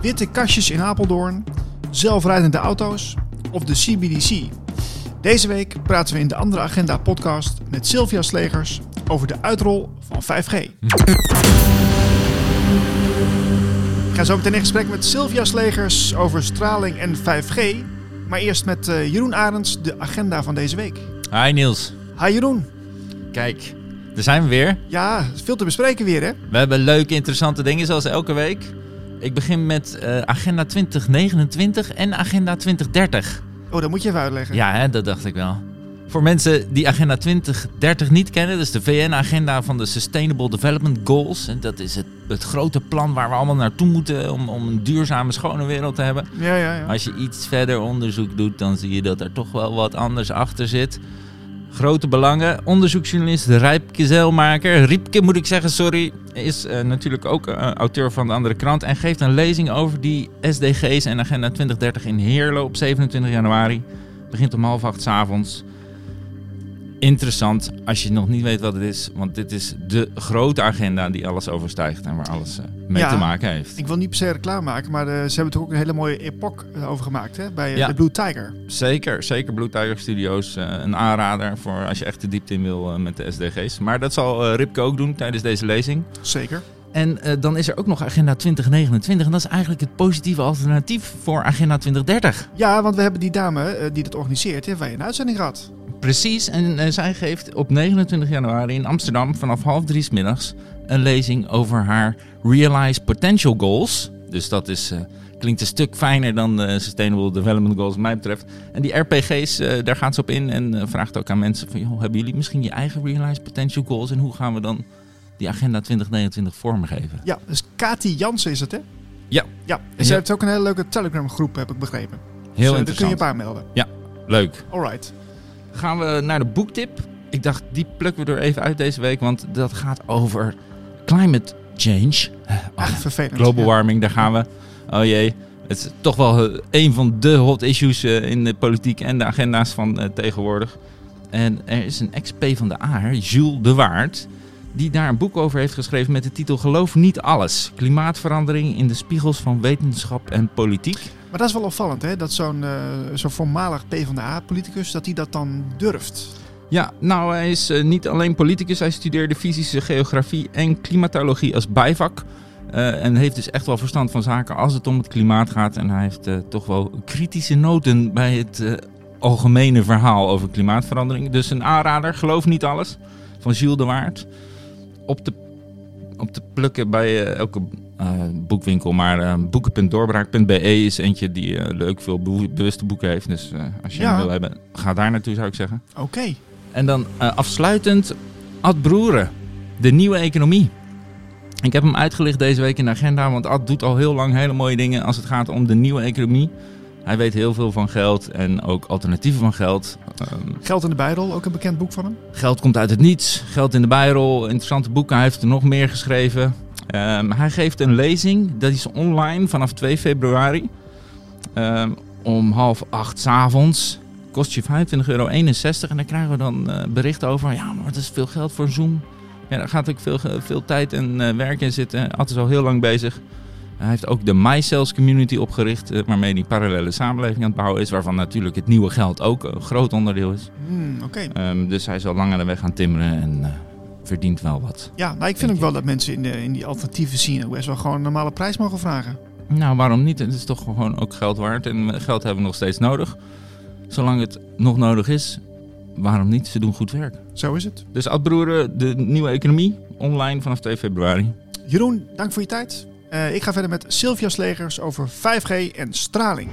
witte kastjes in Apeldoorn, zelfrijdende auto's of de CBDC. Deze week praten we in de andere agenda podcast met Sylvia Slegers over de uitrol van 5G. Ik ga zo meteen in gesprek met Sylvia Slegers over straling en 5G. Maar eerst met uh, Jeroen Arends de agenda van deze week. Hi Niels. Hi Jeroen. Kijk, daar zijn we weer. Ja, veel te bespreken weer hè? We hebben leuke, interessante dingen zoals elke week. Ik begin met uh, agenda 2029 en agenda 2030. Oh, dat moet je even uitleggen. Ja, hè, dat dacht ik wel. Voor mensen die agenda 2030 niet kennen, dat is de VN-agenda van de Sustainable Development Goals. En dat is het, het grote plan waar we allemaal naartoe moeten om, om een duurzame, schone wereld te hebben. Ja, ja, ja. Als je iets verder onderzoek doet, dan zie je dat er toch wel wat anders achter zit. Grote belangen. Onderzoeksjournalist Rijpke Zeilmaker, Riepke moet ik zeggen, sorry, is uh, natuurlijk ook uh, auteur van de andere krant. En geeft een lezing over die SDG's en Agenda 2030 in Heerlen op 27 januari. Begint om half acht s avonds interessant als je nog niet weet wat het is. Want dit is de grote agenda die alles overstijgt en waar alles uh, mee Ja, te maken heeft. Ik wil niet per se reclame maken, maar uh, ze hebben toch ook een hele mooie epoch uh, over gemaakt hè? bij Ja. de Blue Tiger. Zeker, zeker Blue Tiger Studios. eh, een aanrader voor als je echt de diepte in wil eh, met de SDG's. Maar dat zal eh, Ripke ook doen tijdens deze lezing. Zeker. En eh, dan is er ook nog Agenda 2029. En dat is eigenlijk het positieve alternatief voor Agenda 2030. Ja, want we hebben die dame eh, die dat organiseert, die hebben wij een uitzending gehad. Precies, en eh, zij geeft op 29 januari in Amsterdam vanaf half drie 's middags een lezing over haar Realize Potential Goals. Dus dat is, eh, klinkt een stuk fijner dan de Sustainable Development Goals wat mij betreft. En die RPG's, eh, daar gaat ze op in en eh, vraagt ook aan mensen van... Joh, hebben jullie misschien je eigen Realize Potential Goals en hoe gaan we dan die Agenda 2029 vormgeven? Ja, dus Kati Jansen is het hè? Ja. Ja, en Ja. ze heeft ook een hele leuke Telegram groep, heb ik begrepen. Heel dus, eh, daar kun je interessant. op aanmelden. Leuk. Alright. Gaan we naar de boektip. Ik dacht, die plukken we er even uit deze week, want dat gaat over climate change. Ach, vervelend. Global warming, daar gaan we. Oh jee, het is toch wel eh, een van de hot issues eh, in de politiek en de agenda's van eh, tegenwoordig. En er is een ex-P van de A, Jules de Waard, die daar een boek over heeft geschreven met de titel Geloof niet alles. Klimaatverandering in de spiegels van wetenschap en politiek. Maar dat is wel opvallend hè, dat zo'n eh, zo'n voormalig PvdA-politicus, dat hij dat dan durft. Ja, nou, hij is eh, niet alleen politicus. Hij studeerde fysische geografie en klimatologie als bijvak. Eh, en heeft dus echt wel verstand van zaken als het om het klimaat gaat. En hij heeft toch wel kritische noten bij het algemene verhaal over klimaatverandering. Dus een aanrader, geloof niet alles, van Jules de Waard. Op te, op te plukken bij eh, elke eh, boekwinkel. Maar eh, boeken.doorbraak.be is eentje die leuk veel be- bewuste boeken heeft. Dus als je Ja. hem wil hebben, ga daar naartoe zou ik zeggen. Oké. En dan afsluitend Ad Broeren, de nieuwe economie. Ik heb hem uitgelicht deze week in de agenda, want Ad doet al heel lang hele mooie dingen als het gaat om de nieuwe economie. Hij weet heel veel van geld en ook alternatieven van geld. Ehm, Geld in de Bijrol, ook een bekend boek van hem. geld komt uit het niets, geld in de bijrol, interessante boeken. Hij heeft er nog meer geschreven. Ehm, hij geeft een lezing, dat is online vanaf 2 februari. Ehm, om half acht 's avonds. Kost je 25,61 euro. En daar krijgen we dan eh, bericht over. Ja, maar dat is veel geld voor Zoom. Ja, daar gaat ook veel, veel tijd en eh, werk in zitten. Ad is al heel lang bezig. Hij heeft ook de MyCells community opgericht. eh, waarmee die parallele samenleving aan het bouwen is. Waarvan natuurlijk het nieuwe geld ook een groot onderdeel is. Hmm, Oké. Ehm, dus hij is al lang aan de weg gaan timmeren en eh, verdient wel wat. Ja, nou, ik vind ook wel dat mensen in, de, in die alternatieve scene best wel gewoon een normale prijs mogen vragen. Nou, waarom niet? Het is toch gewoon ook geld waard. En eh, geld hebben we nog steeds nodig. Zolang het nog nodig is, waarom niet? Ze doen goed werk. Zo is het. Dus Adbroeren, de nieuwe economie, online vanaf 2 februari. Jeroen, dank voor je tijd. Eh, ik ga verder met Sylvia Slegers over 5G en straling.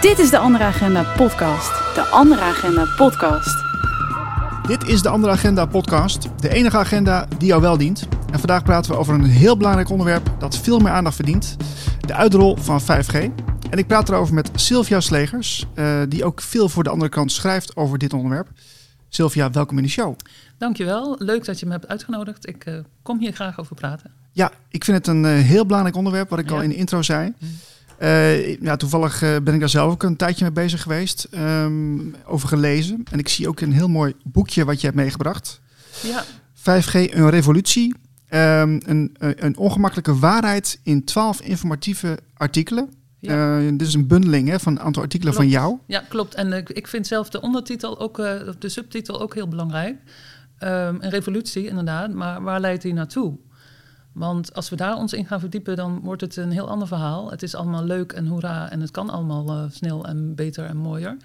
Dit is de Andere Agenda podcast. De Andere Agenda podcast. Dit is de Andere Agenda podcast. De enige agenda die jou wel dient. En vandaag praten we over een heel belangrijk onderwerp dat veel meer aandacht verdient. De uitrol van 5G. En ik praat erover met Sylvia Slegers, eh, die ook veel voor de andere kant schrijft over dit onderwerp. Sylvia, welkom in de show. Dankjewel, leuk dat je me hebt uitgenodigd. Ik eh, kom hier graag over praten. Ja, ik vind het een eh, heel belangrijk onderwerp, wat ik al in de intro zei. Eh, ja, toevallig eh, ben ik daar zelf ook een tijdje mee bezig geweest, ehm, over gelezen. En ik zie ook een heel mooi boekje wat je hebt meegebracht. Ja, 5G, een revolutie. ehm, een, een ongemakkelijke waarheid in 12 informatieve artikelen. Ja. Dit is een bundeling hè, van een aantal artikelen Klopt. van jou. Ja, klopt. En ik vind zelf de ondertitel ook, de subtitel ook heel belangrijk. Ehm, een revolutie, inderdaad. Maar waar leidt die naartoe? Want als we daar ons in gaan verdiepen, dan wordt het een heel ander verhaal. Het is allemaal leuk en hoera en het kan allemaal eh, snel en beter en mooier.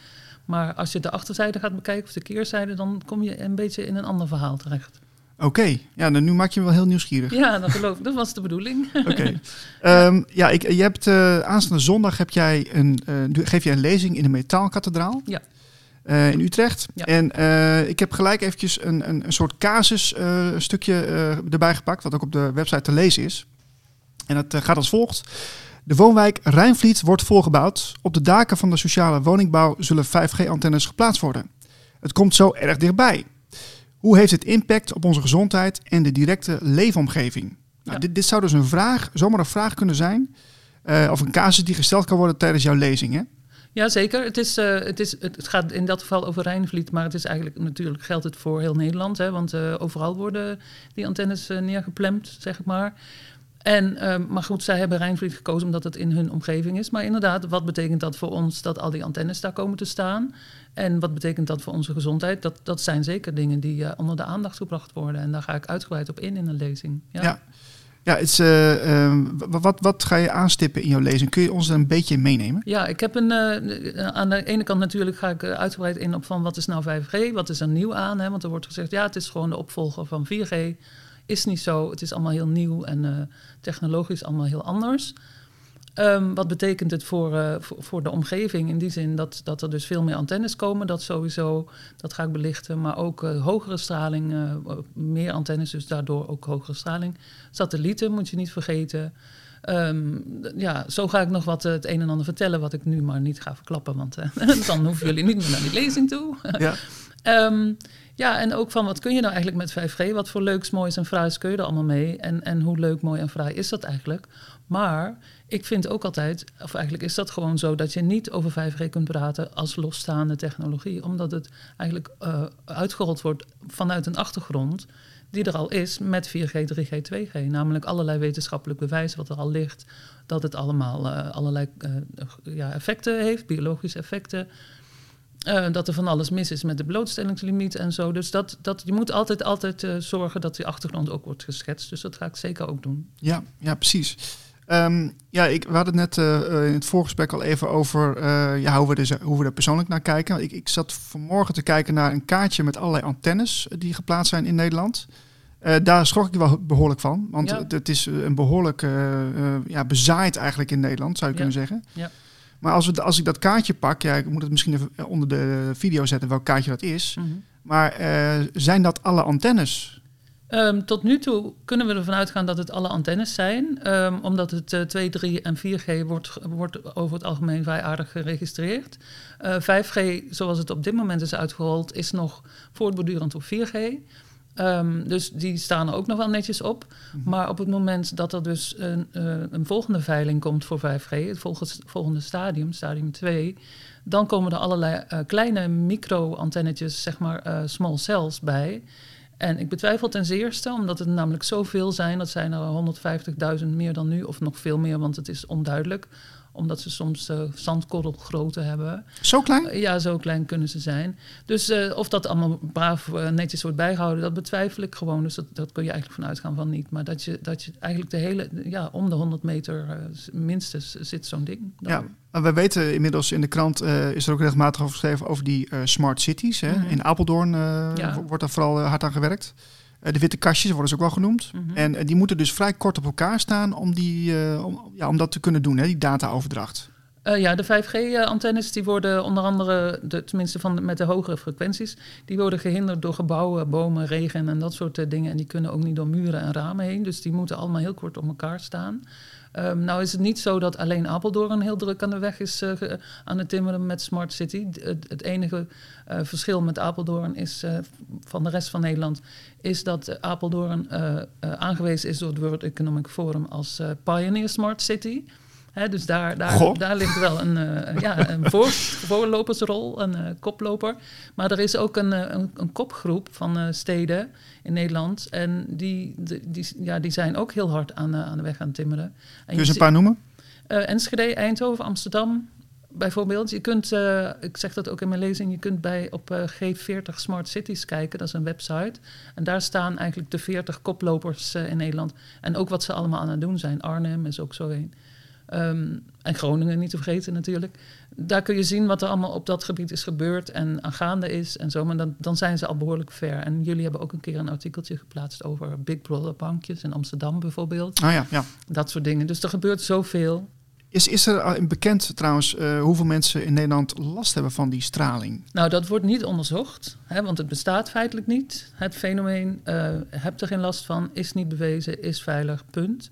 Maar als je de achterzijde gaat bekijken, of de keerzijde, dan kom je een beetje in een ander verhaal terecht. Oké, ja, nou, nu maak je me wel heel nieuwsgierig. Ja, dat geloof ik. Dat was de bedoeling. Oké. Ehm, ja, ik, je hebt eh, aanstaande zondag heb jij een, eh, geef jij een lezing in de Metaalkathedraal. Ja. Eh, in Utrecht. Ja. En eh, ik heb gelijk eventjes een, een, een soort casus eh, stukje erbij gepakt, wat ook op de website te lezen is. En dat gaat als volgt. De woonwijk Rijnvliet wordt volgebouwd. Op de daken van de sociale woningbouw zullen 5G-antennes geplaatst worden. Het komt zo erg dichtbij. Hoe heeft het impact op onze gezondheid en de directe leefomgeving? Nou, Ja. dit, dit zou dus een vraag, zomaar een vraag kunnen zijn. of een casus die gesteld kan worden tijdens jouw lezing. Hè? Ja, zeker. Het, is, eh, het, is, het gaat in dat geval over Rijnvliet, maar het is eigenlijk natuurlijk geldt het voor heel Nederland. Hè, want eh, overal worden die antennes eh, neergeplemd, zeg maar. En, eh, maar goed, zij hebben Rijnvliet gekozen omdat het in hun omgeving is. Maar inderdaad, wat betekent dat voor ons dat al die antennes daar komen te staan? En wat betekent dat voor onze gezondheid? Dat, dat zijn zeker dingen die eh, onder de aandacht gebracht worden. En daar ga ik uitgebreid op in in een lezing. Ja. Ja, het eh, ehm, wa- wat, wat ga je aanstippen in jouw lezing? Kun je ons er een beetje meenemen? Ja, ik heb een. eh, aan de ene kant natuurlijk ga ik eh, uitgebreid in op van wat is nou 5G, wat is er nieuw aan? Hè? Want er wordt gezegd, ja, het is gewoon de opvolger van 4G. Is niet zo. Het is allemaal heel nieuw en eh, technologisch allemaal heel anders. Ehm, wat betekent het voor, eh, voor, voor de omgeving? In die zin dat, dat er dus veel meer antennes komen. Dat sowieso, dat ga ik belichten. Maar ook eh, hogere straling, eh, meer antennes, dus daardoor ook hogere straling. Satellieten moet je niet vergeten. Ehm, ja, zo ga ik nog wat het een en ander vertellen, wat ik nu maar niet ga verklappen. Want dan hoeven jullie niet meer naar die lezing toe. Ja. Ehm, ja, en ook van wat kun je nou eigenlijk met 5G? Wat voor leuks, moois en fraais kun je er allemaal mee? En, en hoe leuk, mooi en fraai is dat eigenlijk? Maar ik vind ook altijd, of eigenlijk is dat gewoon zo, dat je niet over 5G kunt praten als losstaande technologie. Omdat het eigenlijk eh, uitgerold wordt vanuit een achtergrond die er al is met 4G, 3G, 2G. Namelijk allerlei wetenschappelijk bewijs wat er al ligt. Dat het allemaal eh, allerlei eh, ja, effecten heeft, biologische effecten. Dat er van alles mis is met de blootstellingslimiet en zo. Dus dat, dat, je moet altijd, altijd zorgen dat die achtergrond ook wordt geschetst. Dus dat ga ik zeker ook doen. Ja, ja precies. Ehm, ja, ik, we hadden het net eh, eh, in het voorgesprek al even over ja, hoe, we er, hoe we er persoonlijk naar kijken. Ik, ik zat vanmorgen te kijken naar een kaartje met allerlei antennes die geplaatst zijn in Nederland. Daar schrok ik wel behoorlijk van, want Ja. het, is een behoorlijk eh, eh, ja, bezaaid eigenlijk in Nederland, zou je Ja. kunnen zeggen. Ja. Maar als, we, als ik dat kaartje pak, ja, ik moet het misschien even onder de video zetten welk kaartje dat is. Maar eh, zijn dat alle antennes? Ehm, tot nu toe kunnen we ervan uitgaan dat het alle antennes zijn. ehm, omdat het eh, 2, 3 en 4G wordt, wordt over het algemeen vrij aardig geregistreerd. Eh, 5G, zoals het op dit moment is uitgerold, is nog voortbordurend op 4G. Ehm, dus die staan er ook nog wel netjes op. Maar op het moment dat er dus een, eh, een volgende veiling komt voor 5G, het volgende, volgende stadium, stadium 2, dan komen er allerlei eh, kleine micro-antennetjes, zeg maar eh, small cells bij. En ik betwijfel ten zeerste, omdat het namelijk zoveel zijn, dat zijn er 150.000 meer dan nu, of nog veel meer, want het is onduidelijk, omdat ze soms eh zandkorrelgrootte hebben. Zo klein? Eh, Ja, zo klein kunnen ze zijn. Dus eh, of dat allemaal braaf netjes wordt bijgehouden, dat betwijfel ik gewoon. Dus dat, dat kun je eigenlijk van uitgaan van niet. Maar dat je, dat je eigenlijk de hele, ja, om de 100 meter minstens zit zo'n ding. Ja, maar we weten inmiddels in de krant is er ook regelmatig over geschreven over die smart cities. Hè? Mhm. In Apeldoorn Ja. wordt daar vooral hard aan gewerkt. Eh, de witte kastjes worden ze ook wel genoemd. Mhm. En eh, die moeten dus vrij kort op elkaar staan om, die, eh, om, ja, om dat te kunnen doen, hè? die dataoverdracht. Ja, de 5G-antennes die worden onder andere, de, tenminste van de- met de hogere frequenties, die worden gehinderd door gebouwen, bomen, regen en dat soort dingen. En die kunnen ook niet door muren en ramen heen. Dus die moeten allemaal heel kort op elkaar staan. Ehm, nou is het niet zo dat alleen Apeldoorn heel druk aan de weg is eh, aan het timmeren met Smart City. Het, het enige eh, verschil met Apeldoorn is eh, van de rest van Nederland is dat Apeldoorn aangewezen is door het World Economic Forum als Pioneer Smart City. Dus daar, daar, Goh. daar ligt wel een, eh, ja, een voor, voorlopersrol, een eh, koploper. Maar er is ook een, eh, een, een kopgroep van steden in Nederland. En die, die, die, ja, die zijn ook heel hard aan, aan de weg aan het timmeren. En Kun je een paar noemen? Enschede, Eindhoven, Amsterdam bijvoorbeeld. Je kunt, ik zeg dat ook in mijn lezing, je kunt bij op eh, G40 Smart Cities kijken. Dat is een website. En daar staan eigenlijk de 40 koplopers in Nederland. En ook wat ze allemaal aan het doen zijn. Arnhem is ook zo een. Ehm, en Groningen niet te vergeten natuurlijk. Daar kun je zien wat er allemaal op dat gebied is gebeurd en aan gaande is en zo. Maar dan, dan zijn ze al behoorlijk ver. En jullie hebben ook een keer een artikeltje geplaatst over Big Brother bankjes in Amsterdam bijvoorbeeld. Ah ja, ja. Dat soort dingen. Dus er gebeurt zoveel. Is, is er al bekend trouwens eh, hoeveel mensen in Nederland last hebben van die straling? Nou, dat wordt niet onderzocht, hè, want het bestaat feitelijk niet. Het fenomeen, eh heb er geen last van, is niet bewezen, is veilig, punt.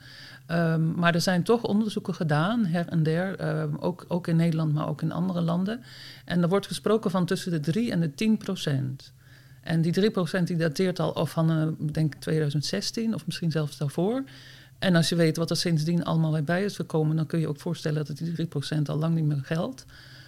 Ehm, maar er zijn toch onderzoeken gedaan, her en der, ehm, ook, ook in Nederland, maar ook in andere landen. En er wordt gesproken van tussen de 3 en de 10 procent. En die 3 procent die dateert al of van, eh, denk ik, 2016 of misschien zelfs daarvoor. En als je weet wat er sindsdien allemaal weer bij is gekomen, dan kun je ook voorstellen dat die 3 procent al lang niet meer geldt.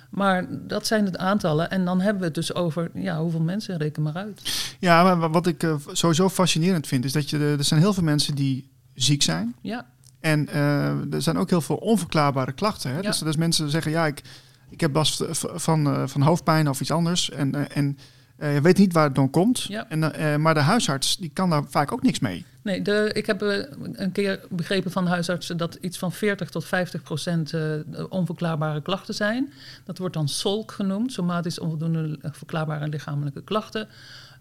Maar dat zijn het aantallen. En dan hebben we het dus over ja, hoeveel mensen, reken maar uit. Ja, maar wat ik eh, sowieso fascinerend vind, is dat je, er zijn heel veel mensen die ziek zijn. Ja, En eh, er zijn ook heel veel onverklaarbare klachten. Hè? Ja. Dus, dus mensen zeggen, ja, ik, ik heb last van, eh, van hoofdpijn of iets anders. En, eh, en je weet niet waar het dan komt. Ja. En, maar de huisarts die kan daar vaak ook niks mee. nee, de, ik heb een keer begrepen van huisartsen dat iets van 40 tot 50 procent onverklaarbare klachten zijn. Dat wordt dan SOLK genoemd, somatisch onvoldoende verklaarbare lichamelijke klachten.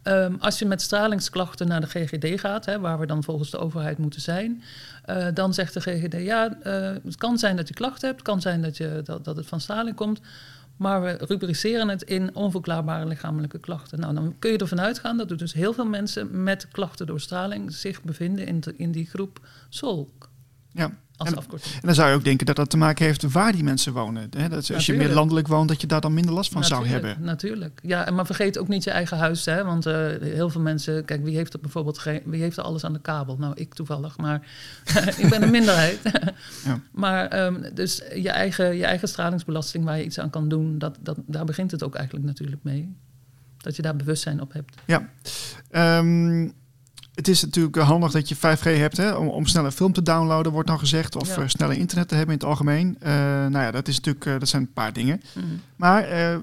Ehm, als je met stralingsklachten naar de GGD gaat, hè, waar we dan volgens de overheid moeten zijn, eh, dan zegt de GGD: ja, eh, het kan zijn dat je klachten hebt, het kan zijn dat, je, dat, dat het van straling komt. Maar we rubriceren het in onverklaarbare lichamelijke klachten. Nou, dan kun je ervan uitgaan dat er dus heel veel mensen met klachten door straling zich bevinden in, in die groep SOLK. Ja. Als En- afkorting. En dan zou je ook denken dat dat te maken heeft waar die mensen wonen. Hè? Dat als je meer landelijk woont, dat je daar dan minder last van zou hebben. Natuurlijk. Ja, maar vergeet ook niet je eigen huis. Hè? Want eh, heel veel mensen, kijk, wie heeft er bijvoorbeeld geen, wie heeft er alles aan de kabel? Nou, ik toevallig, maar ik ben een minderheid. Ja. Maar um, dus je eigen, je eigen stralingsbelasting waar je iets aan kan doen, dat, dat, daar begint het ook eigenlijk natuurlijk mee. Dat je daar bewustzijn op hebt. Ja. Ehm, het is natuurlijk handig dat je 5G hebt hè, om, om sneller film te downloaden, wordt dan gezegd. Of Ja. eh, sneller internet te hebben in het algemeen. Eh, nou ja, dat, is natuurlijk, eh, dat zijn een paar dingen. Mhm. Maar eh,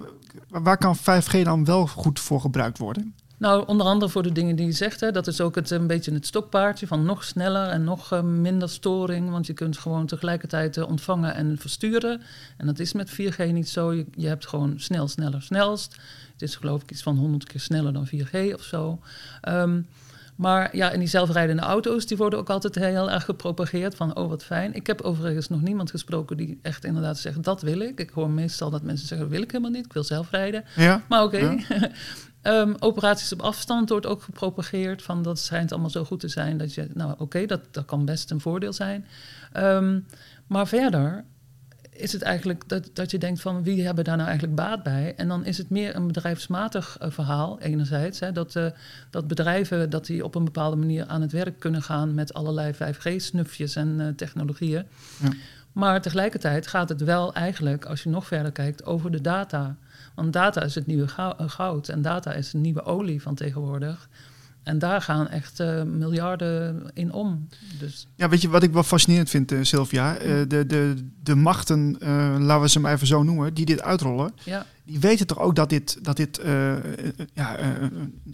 waar kan 5G dan wel goed voor gebruikt worden? Nou, onder andere voor de dingen die je zegt. Hè, dat is ook het, een beetje het stokpaardje van nog sneller en nog eh, minder storing. Want je kunt gewoon tegelijkertijd eh, ontvangen en versturen. En dat is met 4G niet zo. Je, je hebt gewoon snel, sneller, snelst. Het is geloof ik iets van 100 keer sneller dan 4G of zo. Ehm, maar ja, en die zelfrijdende auto's, die worden ook altijd heel erg gepropageerd van, oh wat fijn. Ik heb overigens nog niemand gesproken die echt inderdaad zegt, dat wil ik. Ik hoor meestal dat mensen zeggen, dat wil ik helemaal niet, ik wil zelf rijden. Ja? Maar oké. Ja. Ehm, operaties op afstand wordt ook gepropageerd. Van dat schijnt allemaal zo goed te zijn dat je. Nou, oké, dat, dat kan best een voordeel zijn. Ehm, maar verder is het eigenlijk dat, dat je denkt van wie hebben daar nou eigenlijk baat bij? En dan is het meer een bedrijfsmatig eh, verhaal, enerzijds. Hè, dat, eh, dat bedrijven dat die op een bepaalde manier aan het werk kunnen gaan met allerlei 5G-snufjes en eh, technologieën. Ja. Maar tegelijkertijd gaat het wel eigenlijk, als je nog verder kijkt, over de data. Want data is het nieuwe gou- goud en data is de nieuwe olie van tegenwoordig. En daar gaan echt eh, miljarden in om. Dus Ja, weet je wat ik wel fascinerend vind, eh, Sylvia? Eh, de, de, de machten, laten we ze maar even zo noemen, die dit uitrollen, ja, die weten toch ook dat dit, dat dit ja,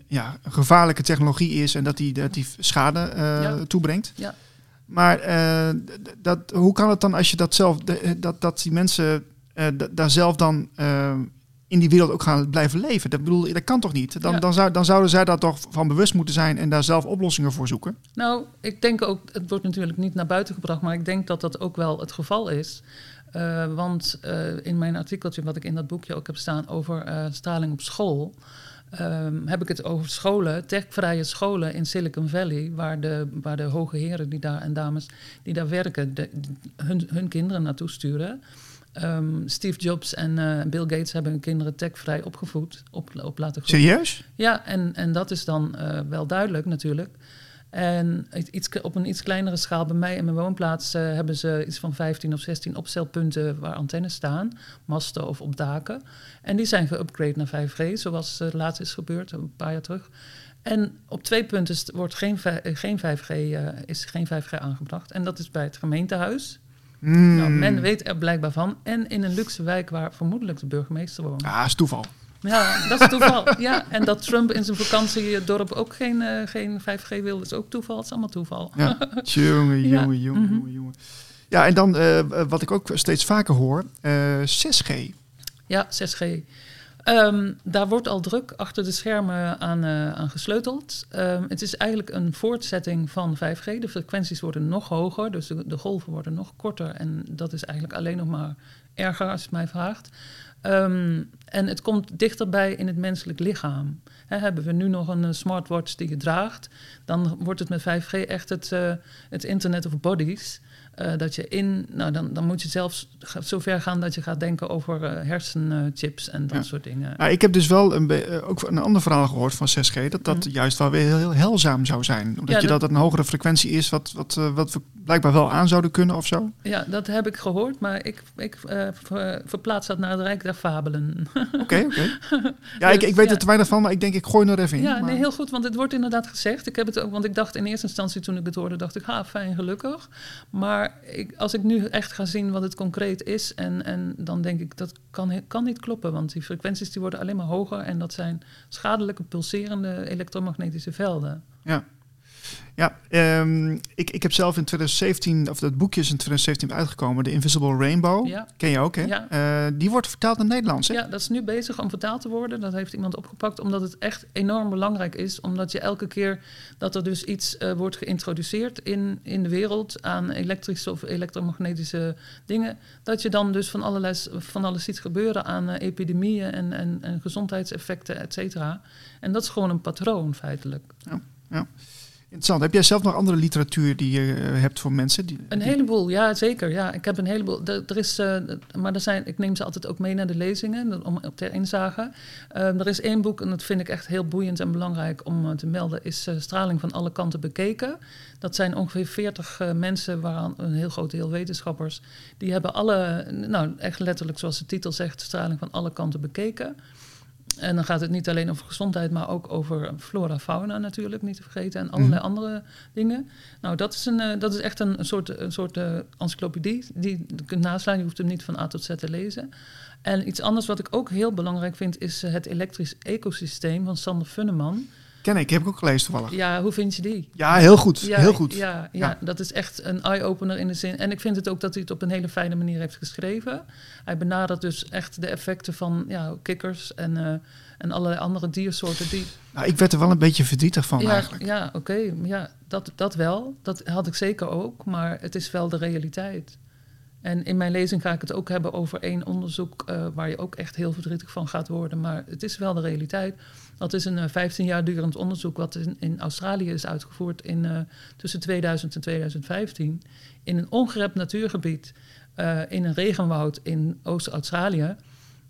ja, een gevaarlijke technologie is en dat die, dat die schade Ja. toebrengt. Ja. Maar dat, hoe kan het dan als je dat zelf, dat, dat die mensen daar zelf dan in die wereld ook gaan blijven leven? Dat bedoel, dat kan toch niet? Dan, Ja. dan, zou, dan zouden zij daar toch van bewust moeten zijn en daar zelf oplossingen voor zoeken. Nou, ik denk ook, het wordt natuurlijk niet naar buiten gebracht, maar ik denk dat dat ook wel het geval is. Eh, want eh, in mijn artikeltje, wat ik in dat boekje ook heb staan over eh, straling op school, ehm, heb ik het over scholen, techvrije scholen in Silicon Valley, waar de, waar de hoge heren die daar, en dames die daar werken, de, hun, hun kinderen naartoe sturen. Ehm, Steve Jobs en eh, Bill Gates hebben hun kinderen techvrij opgevoed, op, op laten groeien. Serieus? Ja, en, en dat is dan eh, wel duidelijk natuurlijk. En iets, op een iets kleinere schaal, bij mij in mijn woonplaats, uh, hebben ze iets van 15 of 16 opstelpunten waar antennes staan, masten of op daken. En die zijn geüpgrade naar 5G, zoals laatst is gebeurd, een paar jaar terug. En op twee punten wordt geen, geen 5G, uh, is geen 5G aangebracht. En dat is bij het gemeentehuis. Mm. Nou, men weet er blijkbaar van. En in een luxe wijk waar vermoedelijk de burgemeester woont. Ah, is toeval. Ja, dat is toeval. ja, en dat Trump in zijn vakantiedorp ook geen, uh, geen 5G wil, is ook toeval. Het is allemaal toeval. Ja, jongen, Ja. jongen, jongen, Mhm. jongen. Ja, en dan uh, wat ik ook steeds vaker hoor, uh, 6G. Ja, 6G. Um, daar wordt al druk achter de schermen aan, uh, aan gesleuteld. Um, het is eigenlijk een voortzetting van 5G. De frequenties worden nog hoger, dus de, de, golven worden nog korter. En dat is eigenlijk alleen nog maar erger als je mij vraagt. Um, en het komt dichterbij in het menselijk lichaam. He, hebben we nu nog een smartwatch die je draagt, dan wordt het met 5G echt het, uh, het Internet of Bodies. Uh, dat je in, nou dan, dan moet je zelfs zover gaan dat je gaat denken over uh, hersenchips en dat Ja. soort dingen. Nou, ik heb dus wel een uh, ook een ander verhaal gehoord van 6G, dat dat Mhm. juist wel weer heel, heel helzaam zou zijn. Omdat Ja, je dat, dat- een hogere frequentie is, wat, wat, wat we blijkbaar wel aan zouden kunnen of zo. Ja, dat heb ik gehoord, maar ik, ik ver, verplaats dat naar het Rijk der Fabelen. Oké, oké. Ja, ik, ik weet Ja. er te weinig van, maar ik denk ik gooi er even in. Ja, maar- nee, heel goed, want het wordt inderdaad gezegd. Ik heb het ook, want ik dacht in eerste instantie toen ik het hoorde, dacht ik, ha, fijn, gelukkig. Maar ik, als ik nu echt ga zien wat het concreet is, en, en dan denk ik, dat kan, kan niet kloppen, want die frequenties die worden alleen maar hoger en dat zijn schadelijke, pulserende elektromagnetische velden. Ja, ehm, ik, ik heb zelf in 2017, of dat boekje is in 2017 uitgekomen, The Invisible Rainbow. Ja. Ken je ook, hè? Ja. Eh, die wordt vertaald naar Nederlands, hè? Ja, dat is nu bezig om vertaald te worden. Dat heeft iemand opgepakt, omdat het echt enorm belangrijk is. Omdat je elke keer dat er dus iets eh, wordt geïntroduceerd in, in de wereld aan elektrische of elektromagnetische dingen, dat je dan dus van, allerlei, van alles ziet gebeuren aan eh, epidemieën en, en, en gezondheidseffecten, et cetera. En dat is gewoon een patroon feitelijk. Interessant. Heb jij zelf nog andere literatuur die je eh, hebt voor mensen? Die, Een heleboel, ja zeker. Ja, ik heb een heleboel. Er, er is, eh, maar er zijn, ik neem ze altijd ook mee naar de lezingen, om op ter inzage. Eh, er is één boek, en dat vind ik echt heel boeiend en belangrijk om eh, te melden, is Straling van alle kanten bekeken. Dat zijn ongeveer 40 eh, mensen, waaraan een heel groot deel wetenschappers. Die hebben alle, nou echt letterlijk zoals de titel zegt, straling van alle kanten bekeken. En dan gaat het niet alleen over gezondheid, maar ook over flora, fauna natuurlijk, niet te vergeten. En allerlei Mhm. andere dingen. Nou, dat is, een, eh, dat is echt een, soort, een soort eh, encyclopedie. Die je kunt naslaan, je hoeft hem niet van A tot Z te lezen. En iets anders wat ik ook heel belangrijk vind, is eh, het elektrisch ecosysteem van Sander Funneman. Ken ik, heb ik ook gelezen toevallig. Ja, Ja, hoe vind je die? heel goed. Ja, heel goed. Ja, ja, Ja. dat is echt een eye-opener in de zin. En ik vind het ook dat hij het op een hele fijne manier heeft geschreven. Hij benadert dus echt de effecten van ja, kikkers en, eh, en allerlei andere diersoorten. Die, Nou, ik werd er wel een beetje verdrietig van ja, eigenlijk. ja oké. ja, dat, dat wel. Dat had ik zeker ook. Maar het is wel de realiteit. En in mijn lezing ga ik het ook hebben over één onderzoek eh, waar je ook echt heel verdrietig van gaat worden. Maar het is wel de realiteit. Dat is een eh, 15 jaar durend onderzoek wat in, in Australië is uitgevoerd in, eh, tussen 2000 en 2015. In een ongerept natuurgebied, eh, in een regenwoud in Oost-Australië.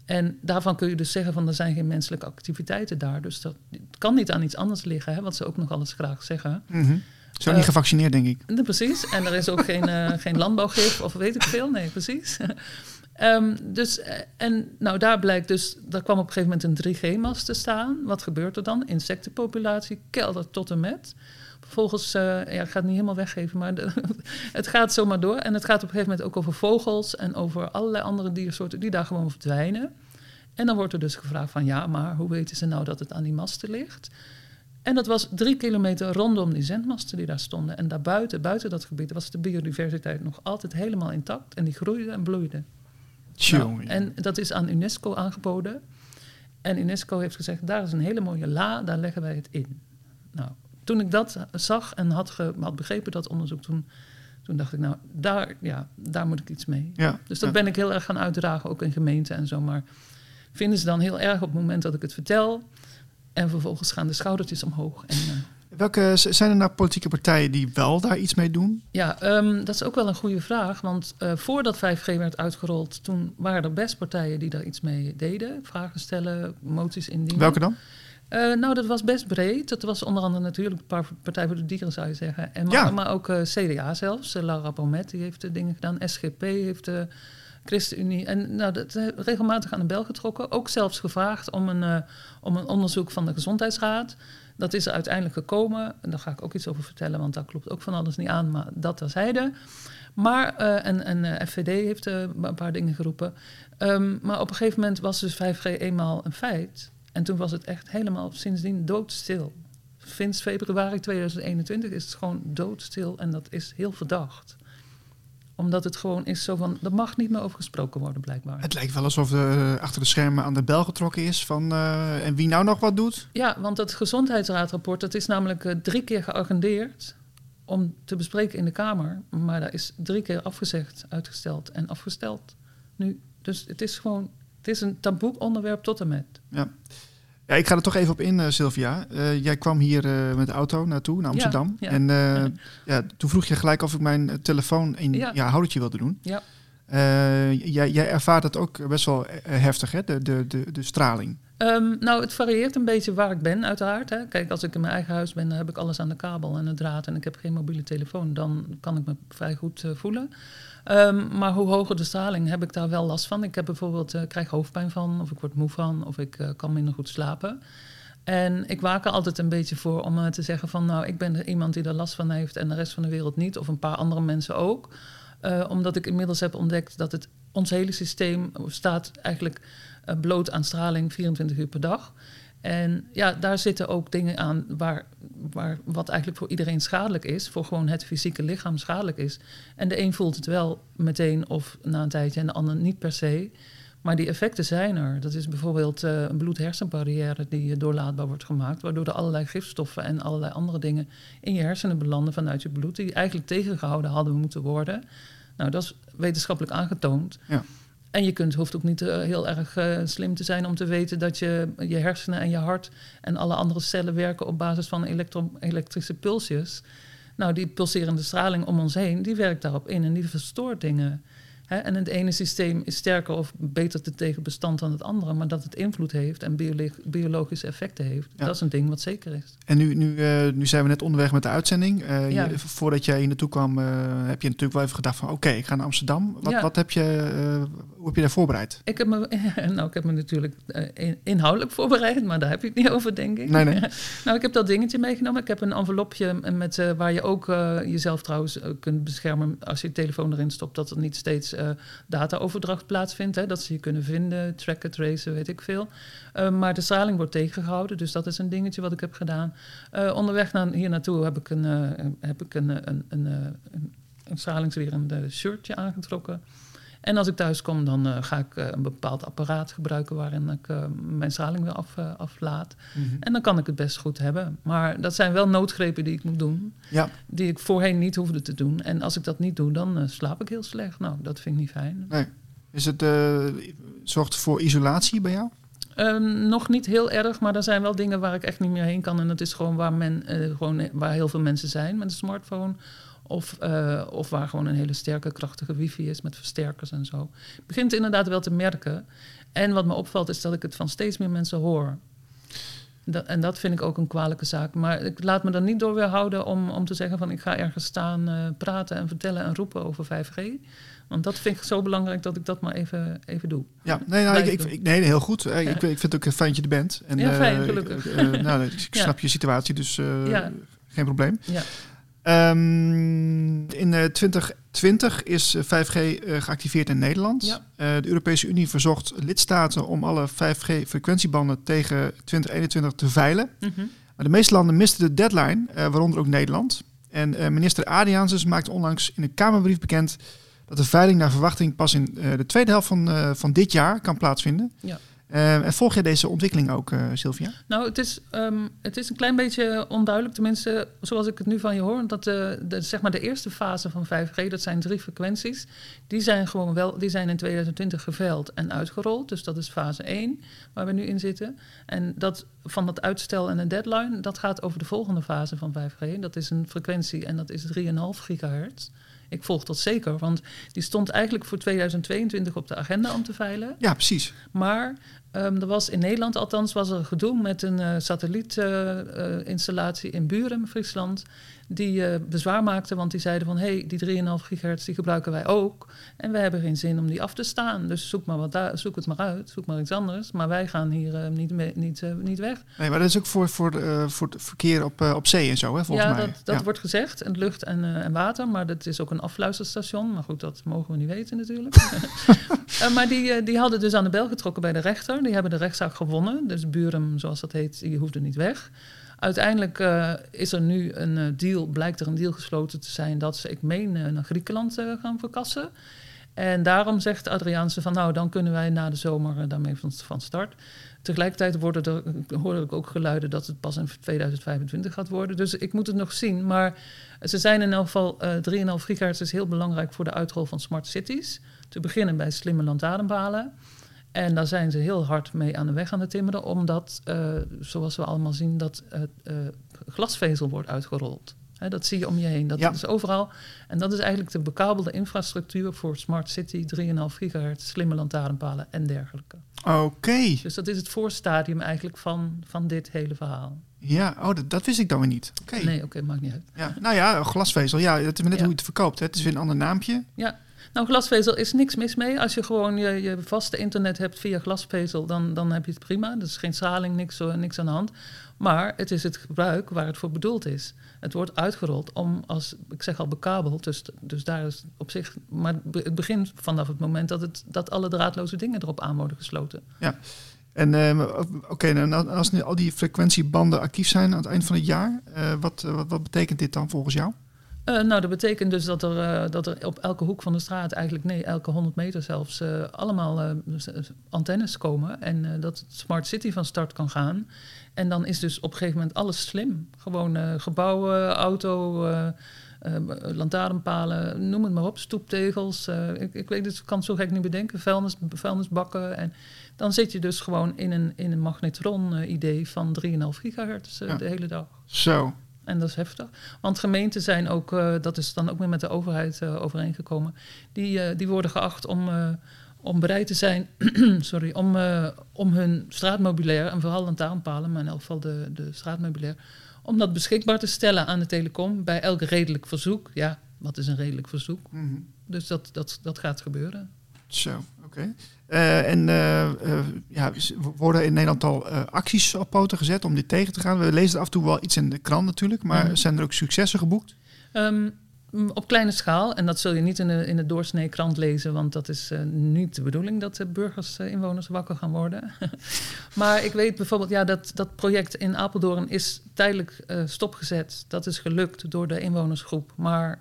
En daarvan kun je dus zeggen van er zijn geen menselijke activiteiten daar. Dus dat kan niet aan iets anders liggen, hè, wat ze ook nog alles graag zeggen. Mhm. Zo Eh, niet gevaccineerd, denk ik. Nee, precies. En er is ook geen, eh, geen landbouwgif of weet ik veel. Nee, precies. Ehm, dus, eh, en nou, daar blijkt dus, daar kwam op een gegeven moment een 3G-mast te staan. Wat gebeurt er dan? Insectenpopulatie keldert tot en met. Vervolgens, eh, ja, ik ga het niet helemaal weggeven, maar de- het gaat zomaar door. En het gaat op een gegeven moment ook over vogels en over allerlei andere diersoorten die daar gewoon verdwijnen. En dan wordt er dus gevraagd van ja, maar hoe weten ze nou dat het aan die masten ligt? En dat was drie kilometer rondom die zendmasten die daar stonden. En daarbuiten, buiten dat gebied, was de biodiversiteit nog altijd helemaal intact. En die groeide en bloeide. Nou, en dat is aan UNESCO aangeboden. En UNESCO heeft gezegd, daar is een hele mooie la, daar leggen wij het in. Nou, toen ik dat zag en had, ge- had begrepen, dat onderzoek, toen, toen dacht ik, nou, daar, ja, daar moet ik iets mee. ja. Dus dat ja. ben ik heel erg gaan uitdragen, ook in gemeenten en zo. Maar vinden ze dan heel erg op het moment dat ik het vertel. En vervolgens gaan de schoudertjes omhoog. En, eh, Welke zijn er nou politieke partijen die wel daar iets mee doen? ja, ehm, dat is ook wel een goede vraag. Want eh, voordat 5G werd uitgerold, toen waren er best partijen die daar iets mee deden. Vragen stellen, moties indienen. Welke dan? Eh, nou, dat was best breed. Dat was onder andere natuurlijk een paar Partij voor de Dieren, zou je zeggen. En maar, Ja. maar ook CDA zelfs. Laura Bomet die heeft de dingen gedaan. SGP heeft ChristenUnie. En nou, dat eh, regelmatig aan de bel getrokken. Ook zelfs gevraagd om een, eh, om een onderzoek van de Gezondheidsraad. Dat is er uiteindelijk gekomen. En daar ga ik ook iets over vertellen, want daar klopt ook van alles niet aan. Maar dat terzijde. Maar, eh, en, en FVD heeft een paar dingen geroepen. Ehm, maar op een gegeven moment was dus 5G eenmaal een feit. En toen was het echt helemaal sindsdien doodstil. Sinds februari 2021 is het gewoon doodstil en dat is heel verdacht. Omdat het gewoon is zo van, er mag niet meer over gesproken worden blijkbaar. Het lijkt wel alsof er achter de schermen aan de bel getrokken is van eh, en wie nou nog wat doet. Ja, want dat gezondheidsraadrapport, dat is namelijk eh, drie keer geagendeerd om te bespreken in de Kamer. Maar daar is drie keer afgezegd, uitgesteld en afgesteld. Nu, dus het is gewoon, het is een taboe onderwerp tot en met. Ja. Ja, ik ga er toch even op in, eh, Sylvia. Eh, jij kwam hier eh, met de auto naartoe, naar Amsterdam. ja. En Ja. toen vroeg je gelijk of ik mijn telefoon in Ja. ja. houdertje wilde doen. Ja. Eh, jij, jij ervaart dat ook best wel eh, heftig, hè? De, de, de, straling. Ehm, nou, het varieert een beetje waar ik ben, uiteraard. Hè. Kijk, als ik in mijn eigen huis ben, dan heb ik alles aan de kabel en de draad en ik heb geen mobiele telefoon. Dan kan ik me vrij goed eh, voelen. Ehm, maar hoe hoger de straling, heb ik daar wel last van. Ik heb bijvoorbeeld, eh, krijg hoofdpijn van, of ik word moe van, of ik eh, kan minder goed slapen. En ik waak er altijd een beetje voor om eh, te zeggen van, nou, ik ben er iemand die er last van heeft en de rest van de wereld niet, of een paar andere mensen ook. Eh, omdat ik inmiddels heb ontdekt dat het, ons hele systeem staat eigenlijk eh, bloot aan straling 24 uur per dag. En ja, daar zitten ook dingen aan waar, waar, wat eigenlijk voor iedereen schadelijk is, voor gewoon het fysieke lichaam schadelijk is. En de een voelt het wel meteen of na een tijdje en de ander niet per se. Maar die effecten zijn er. Dat is bijvoorbeeld eh, een bloed-hersenbarrière die doorlaatbaar wordt gemaakt, waardoor er allerlei gifstoffen en allerlei andere dingen in je hersenen belanden vanuit je bloed, die eigenlijk tegengehouden hadden moeten worden. Nou, dat is wetenschappelijk aangetoond. Ja. En je kunt, hoeft ook niet eh, heel erg eh, slim te zijn om te weten dat je, je hersenen en je hart en alle andere cellen werken op basis van elektro- elektrische pulsjes. Nou, die pulserende straling om ons heen, die werkt daarop in en die verstoort dingen. En het ene systeem is sterker of beter te tegen bestand dan het andere, maar dat het invloed heeft en biolo- biologische effecten heeft, Ja. dat is een ding wat zeker is. En nu, nu, eh, nu zijn we net onderweg met de uitzending. Eh, Ja. je- voordat jij hier naartoe kwam, eh, heb je natuurlijk wel even gedacht van... oké, ik ga naar Amsterdam. Wat, Ja. wat heb je, hoe heb je daar voorbereid? Ik heb me, nou, ik heb me natuurlijk in- inhoudelijk voorbereid, maar daar heb je het niet over, denk ik. Nee, nee. nou, ik heb dat dingetje meegenomen. Ik heb een envelopje met, waar je ook jezelf trouwens kunt beschermen als je je telefoon erin stopt, dat er niet steeds eh, dataoverdracht plaatsvindt. Hè, dat ze je kunnen vinden, tracken, tracen, weet ik veel. Eh, maar de straling wordt tegengehouden, dus dat is een dingetje wat ik heb gedaan. Eh, onderweg naar, hier naartoe heb ik een, heb ik een, een, een, een, een stralingswerend shirtje aangetrokken. En als ik thuis kom, dan eh, ga ik eh, een bepaald apparaat gebruiken waarin ik eh, mijn straling weer af, aflaat. En dan kan ik het best goed hebben. Maar dat zijn wel noodgrepen die ik moet doen, Ja, die ik voorheen niet hoefde te doen. En als ik dat niet doe, dan slaap ik heel slecht. Nou, dat vind ik niet fijn. nee. Is het, zorgt het voor isolatie bij jou? Ehm, nog niet heel erg, maar er zijn wel dingen waar ik echt niet meer heen kan. En dat is gewoon waar, men, gewoon, waar heel veel mensen zijn met een smartphone. Of, eh, of waar gewoon een hele sterke, krachtige wifi is met versterkers en zo. Ik begin het inderdaad wel te merken. En wat me opvalt is dat ik het van steeds meer mensen hoor. Dat, en dat vind ik ook een kwalijke zaak. Maar ik laat me er niet door weerhouden om, om te zeggen van ik ga ergens staan eh, praten en vertellen en roepen over 5G. Want dat vind ik zo belangrijk dat ik dat maar even, even doe. Ja, nee, nou, ik, nee heel goed. Eh, Ik, ik vind het ook fijn dat je er bent. En, Ja, fijn, gelukkig. nou, ik Ja. snap je situatie, dus geen probleem. Ja. Ehm, in eh, 2020 is eh, 5G eh, geactiveerd in Nederland. Ja. Eh, de Europese Unie verzocht lidstaten om alle 5G-frequentiebanden tegen 2021 te veilen. Mhm. Maar de meeste landen misten de deadline, eh, waaronder ook Nederland. En eh, minister Adriaansens maakte onlangs in een Kamerbrief bekend dat de veiling naar verwachting pas in eh, de tweede helft van, eh, van dit jaar kan plaatsvinden. Ja. Eh, en volg jij deze ontwikkeling ook, eh, Sylvia? Nou, het is, ehm, het is een klein beetje onduidelijk, tenminste zoals ik het nu van je hoor. Dat de, de, zeg maar de eerste fase van 5G, dat zijn drie frequenties, die zijn gewoon wel, die zijn in 2020 geveild en uitgerold. Dus dat is fase 1, waar we nu in zitten. En dat van dat uitstel en een deadline, dat gaat over de volgende fase van 5G. Dat is een frequentie en dat is 3,5 gigahertz. Ik volg dat zeker. Want die stond eigenlijk voor 2022 op de agenda om te veilen. Ja, precies. Maar ehm, er was in Nederland althans was er gedoe met een uh, satellietinstallatie in Buren, Friesland die uh, bezwaar maakten, want die zeiden van... hé, hey, die 3,5 gigahertz die gebruiken wij ook... en we hebben geen zin om die af te staan. Dus zoek, maar wat daar, zoek het maar uit, zoek maar iets anders. Maar wij gaan hier uh, niet, mee, niet, uh, niet weg. Nee, maar dat is ook voor, voor, voor het verkeer op, op zee en zo, hè, volgens ja, mij. Dat, dat ja. wordt gezegd, en lucht en, en water. Maar dat is ook een afluisterstation. Maar goed, dat mogen we niet weten natuurlijk. maar die, die hadden dus aan de bel getrokken bij de rechter. Die hebben de rechtszaak gewonnen. Dus Buren, zoals dat heet, die hoefde niet weg. Uiteindelijk uh, is er nu een uh, deal, blijkt er een deal gesloten te zijn dat ze, ik meen, uh, naar Griekenland gaan verkassen. En daarom zegt Adriaanse van nou, dan kunnen wij na de zomer daarmee van, start. Tegelijkertijd worden er, hoorde ik ook geluiden dat het pas in 2025 gaat worden. Dus ik moet het nog zien. Maar ze zijn in elk geval, 3,5 gigahertz is heel belangrijk voor de uitrol van smart cities. Te beginnen bij slimme lantaarnpalen. En daar zijn ze heel hard mee aan de weg aan het timmeren, omdat, uh, zoals we allemaal zien, dat uh, glasvezel wordt uitgerold. He, dat zie je om je heen, dat Ja. is overal. En dat is eigenlijk de bekabelde infrastructuur voor Smart City, 3,5 gigahertz, slimme lantaarnpalen en dergelijke. Oké. Dus dat is het voorstadium eigenlijk van, van dit hele verhaal. Ja, oh, dat, dat wist ik dan weer niet. Oké. Nee, oké, maakt niet uit. Ja. Nou ja, glasvezel. Ja, het is net Ja. hoe je het verkoopt. Hè. Het is weer een ander naampje. Ja, nou glasvezel is niks mis mee. Als je gewoon je, vaste internet hebt via glasvezel, dan, dan heb je het prima. Dus geen straling, niks, eh, niks aan de hand. Maar het is het gebruik waar het voor bedoeld is. Het wordt uitgerold om als, ik zeg al bekabeld, dus, dus daar is op zich... Maar het begint vanaf het moment dat, het, dat alle draadloze dingen erop aan worden gesloten. En ehm, oké, nou, als nu al die frequentiebanden actief zijn aan het eind van het jaar, eh, wat, wat betekent dit dan volgens jou? Eh, nou, dat betekent dus dat er, eh, dat er op elke hoek van de straat, eigenlijk nee, elke 100 meter zelfs, eh, allemaal antennes komen. En dat het Smart City van start kan gaan. En dan is dus op een gegeven moment alles slim. Gewoon gebouwen, auto, lantaarnpalen, noem het maar op, stoeptegels. ik, ik weet het, ik kan het zo gek niet bedenken, vuilnis, vuilnisbakken. En dan zit je dus gewoon in een, in een magnetron-idee van 3,5 gigahertz Ja. de hele dag. Zo. En dat is heftig. Want gemeenten zijn ook, eh, dat is dan ook weer met de overheid eh, overeengekomen, die, eh, die worden geacht om, om bereid te zijn sorry, om, om hun straatmeubilair, en vooral lantaarnpalen, maar in elk geval de, de straatmeubilair, om dat beschikbaar te stellen aan de telecom bij elk redelijk verzoek. Ja, wat is een redelijk verzoek? Mhm. Dus dat, dat, dat gaat gebeuren. Zo, oké. Eh, en eh, eh, ja, worden in Nederland al acties op poten gezet om dit tegen te gaan? We lezen er af en toe wel iets in de krant natuurlijk, maar zijn er ook successen geboekt? Ehm, op kleine schaal, en dat zul je niet in de, in de doorsnee krant lezen, want dat is niet de bedoeling dat de burgers, inwoners wakker gaan worden. maar ik weet bijvoorbeeld, ja, dat, dat project in Apeldoorn is tijdelijk stopgezet. Dat is gelukt door de inwonersgroep, maar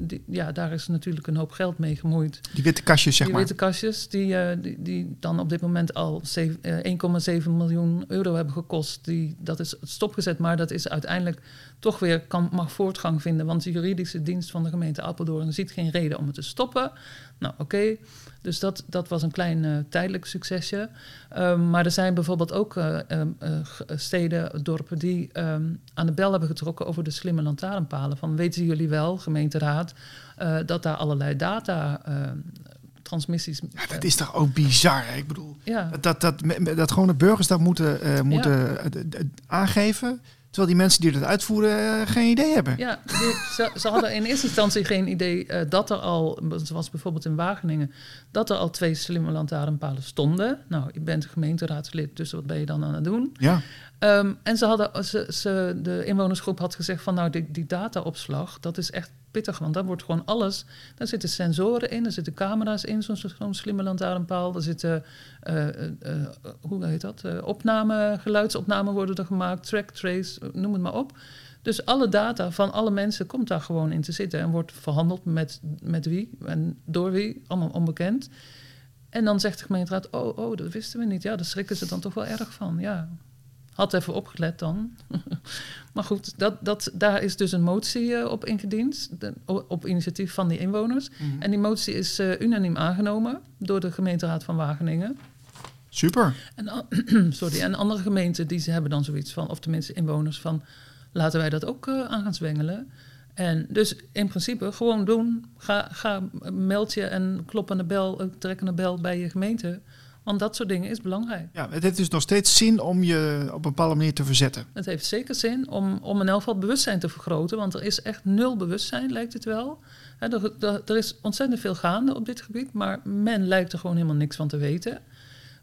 die, ja, daar is natuurlijk een hoop geld mee gemoeid. Die witte kastjes, zeg die maar. witte kastjes, die, eh, die, die dan op dit moment al zeven- eh, 1,7 miljoen euro hebben gekost, die, dat is stopgezet. Maar dat is uiteindelijk toch weer, kan, mag voortgang vinden. Want de juridische dienst van de gemeente Apeldoorn ziet geen reden om het te stoppen. Nou, oké. Dus dat, dat was een klein eh, tijdelijk succesje. Ehm, maar er zijn bijvoorbeeld ook eh, ehm, eh, steden, dorpen die ehm, aan de bel hebben getrokken over de slimme lantaarnpalen. Van weten jullie wel, gemeenteraad, eh, dat daar allerlei data ehm, transmissies. Ja, dat is toch ook bizar, hè? Ik bedoel, Ja, dat, dat, dat, dat gewoon de burgers dat moeten, eh, moeten eh, aangeven, terwijl die mensen die dat uitvoeren eh, geen idee hebben. ja ze, ze hadden in eerste instantie geen idee eh, dat er al, zoals bijvoorbeeld in Wageningen, dat er al twee slimme lantaarnpalen stonden. Nou, je bent gemeenteraadslid, dus wat ben je dan aan het doen? Ja, Ehm, en ze hadden, ze, ze, de inwonersgroep had gezegd van nou, die, die dataopslag, dat is echt want daar wordt gewoon alles, daar zitten sensoren in, er zitten camera's in, zo'n zo'n slimme lantaarnpaal, er zitten, eh, hoe heet dat, opname, geluidsopnamen worden er gemaakt, track, trace, noem het maar op. Dus alle data van alle mensen komt daar gewoon in te zitten en wordt verhandeld met, met wie en door wie, allemaal onbekend. En dan zegt de gemeenteraad, oh, oh, dat wisten we niet. Ja, daar schrikken ze dan toch wel erg van, ja. Had even opgelet dan. maar goed, dat, dat, daar is dus een motie eh, op ingediend. de- op initiatief van die inwoners. Mhm. En die motie is eh, unaniem aangenomen door de gemeenteraad van Wageningen. super. En, sorry, en andere gemeenten die ze hebben dan zoiets van, of tenminste inwoners van, laten wij dat ook eh, aan gaan zwengelen. En dus in principe gewoon doen. Ga, ga meld je en klop aan de bel, trek aan de bel bij je gemeente. Want dat soort dingen is belangrijk. Ja, het heeft dus nog steeds zin om je op een bepaalde manier te verzetten. Het heeft zeker zin om, om in elk geval bewustzijn te vergroten. Want er is echt nul bewustzijn, lijkt het wel. Er, er, er is ontzettend veel gaande op dit gebied. Maar men lijkt er gewoon helemaal niks van te weten.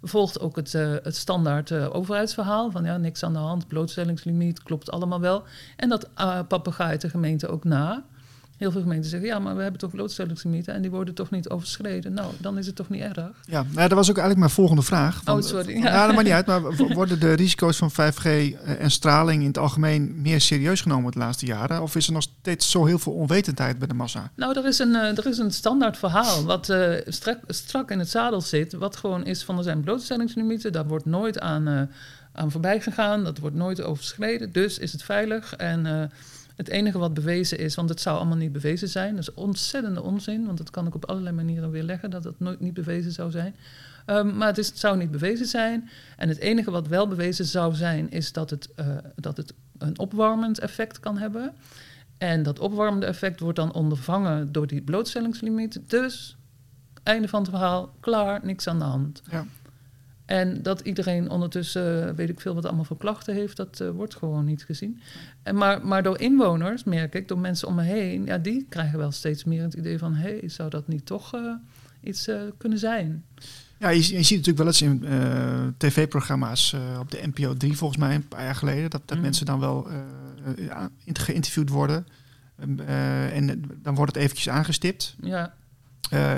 Volgt ook het, eh, het standaard eh, overheidsverhaal. Van ja, niks aan de hand, blootstellingslimiet, klopt allemaal wel. En dat uh, papegaait de gemeente ook na. Heel veel gemeenten zeggen, ja, maar we hebben toch blootstellingslimieten en die worden toch niet overschreden. Nou, dan is het toch niet erg. Ja, nou, dat was ook eigenlijk mijn volgende vraag. oh, sorry. Ja. ja, dat maakt niet uit, maar worden de risico's van 5G en straling in het algemeen meer serieus genomen de laatste jaren? Of is er nog steeds zo heel veel onwetendheid bij de massa? Nou, er is een, er is een standaard verhaal wat uh, strak, strak in het zadel zit, wat gewoon is van er zijn blootstellingslimieten, daar wordt nooit aan, uh, aan voorbij gegaan, dat wordt nooit overschreden, dus is het veilig en... Uh, het enige wat bewezen is, want het zou allemaal niet bewezen zijn, dat is ontzettende onzin, want dat kan ik op allerlei manieren weer leggen dat het nooit niet bewezen zou zijn. Um, maar het, is, zou niet bewezen zijn. En het enige wat wel bewezen zou zijn, is dat het, uh, dat het een opwarmend effect kan hebben. En dat opwarmende effect wordt dan ondervangen door die blootstellingslimiet. Dus, einde van het verhaal, klaar, niks aan de hand. Ja. En dat iedereen ondertussen, weet ik veel wat allemaal voor klachten heeft, dat uh, wordt gewoon niet gezien. En maar, maar door inwoners, merk ik, door mensen om me heen, ja, die krijgen wel steeds meer het idee van, hé, hey, zou dat niet toch uh, iets kunnen zijn? Ja, je, je, ziet natuurlijk wel eens in tv-programma's op de NPO 3 volgens mij, een paar jaar geleden, dat, dat mm. mensen dan wel geïnterviewd worden. en dan wordt het eventjes aangestipt. Ja.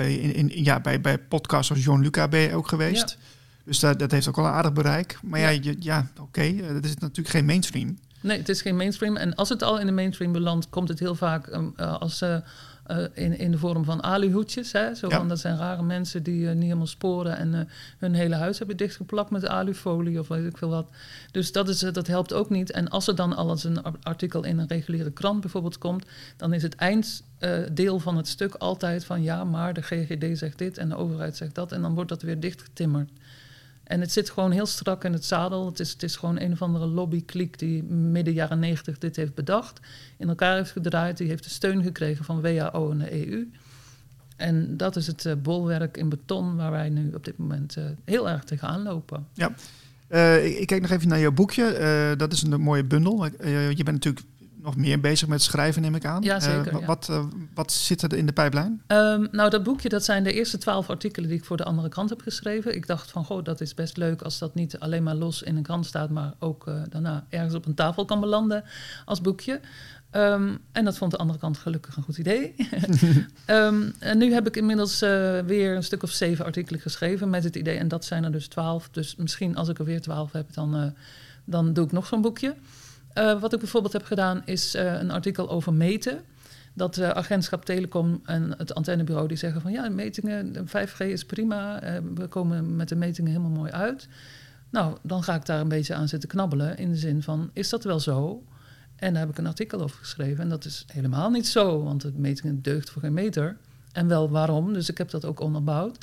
in, in, ja, bij, bij podcasts als John Luca ben je ook geweest. Ja. Dus dat, dat heeft ook wel een aardig bereik. Maar ja, ja, ja oké, okay, dat is natuurlijk geen mainstream. Nee, het is geen mainstream. En als het al in de mainstream belandt, komt het heel vaak um, uh, als uh, uh, in, in de vorm van aluhoedjes. Hè? Zo ja. van, dat zijn rare mensen die niet helemaal sporen en hun hele huis hebben dichtgeplakt met alufolie of weet ik veel wat. Dus dat, is, dat helpt ook niet. En als er dan al eens een artikel in een reguliere krant bijvoorbeeld komt, dan is het einddeel van het stuk altijd van ja, maar de GGD zegt dit en de overheid zegt dat. En dan wordt dat weer dichtgetimmerd. En het zit gewoon heel strak in het zadel. Het is, het is gewoon een of andere lobbykliek die midden jaren negentig dit heeft bedacht. In elkaar heeft gedraaid. Die heeft de steun gekregen van WHO en de EU. En dat is het uh, bolwerk in beton waar wij nu op dit moment uh, heel erg tegenaan lopen. Ja, uh, ik, ik, kijk nog even naar jouw boekje. dat is een mooie bundel. je bent natuurlijk nog meer bezig met schrijven, neem ik aan. Ja, zeker. Uh, wat, uh, wat zit er in de pijplijn? Um, nou, dat boekje, dat zijn de eerste twaalf artikelen die ik voor de andere krant heb geschreven. Ik dacht van, goh, dat is best leuk als dat niet alleen maar los in een krant staat, maar ook uh, daarna ergens op een tafel kan belanden als boekje. Um, en dat vond de andere kant gelukkig een goed idee. um, en nu heb ik inmiddels weer een stuk of zeven artikelen geschreven met het idee, en dat zijn er dus twaalf. Dus misschien als ik er weer twaalf heb, dan, dan doe ik nog zo'n boekje. Uh, wat ik bijvoorbeeld heb gedaan is uh, een artikel over meten. Dat uh, agentschap Telecom en het antennebureau die zeggen van ja, metingen, 5G is prima, we komen met de metingen helemaal mooi uit. Nou, dan ga ik daar een beetje aan zitten knabbelen in de zin van is dat wel zo? En daar heb ik een artikel over geschreven en dat is helemaal niet zo, want de metingen deugt voor geen meter. En wel waarom, dus ik heb dat ook onderbouwd.